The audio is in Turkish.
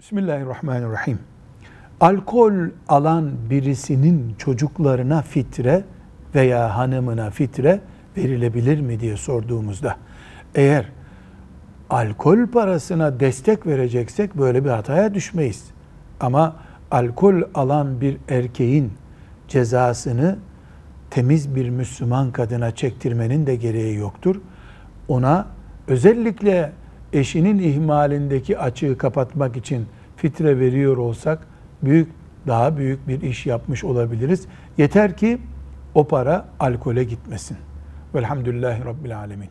Bismillahirrahmanirrahim. Alkol alan birisinin çocuklarına fitre veya hanımına fitre verilebilir mi diye sorduğumuzda eğer alkol parasına destek vereceksek böyle bir hataya düşmeyiz. Ama alkol alan bir erkeğin cezasını temiz bir Müslüman kadına çektirmenin de gereği yoktur. Ona özellikle eşinin ihmalindeki açığı kapatmak için fitre veriyor olsak büyük daha büyük bir iş yapmış olabiliriz. Yeter ki o para alkole gitmesin. Velhamdülillahi Rabbil Alemin.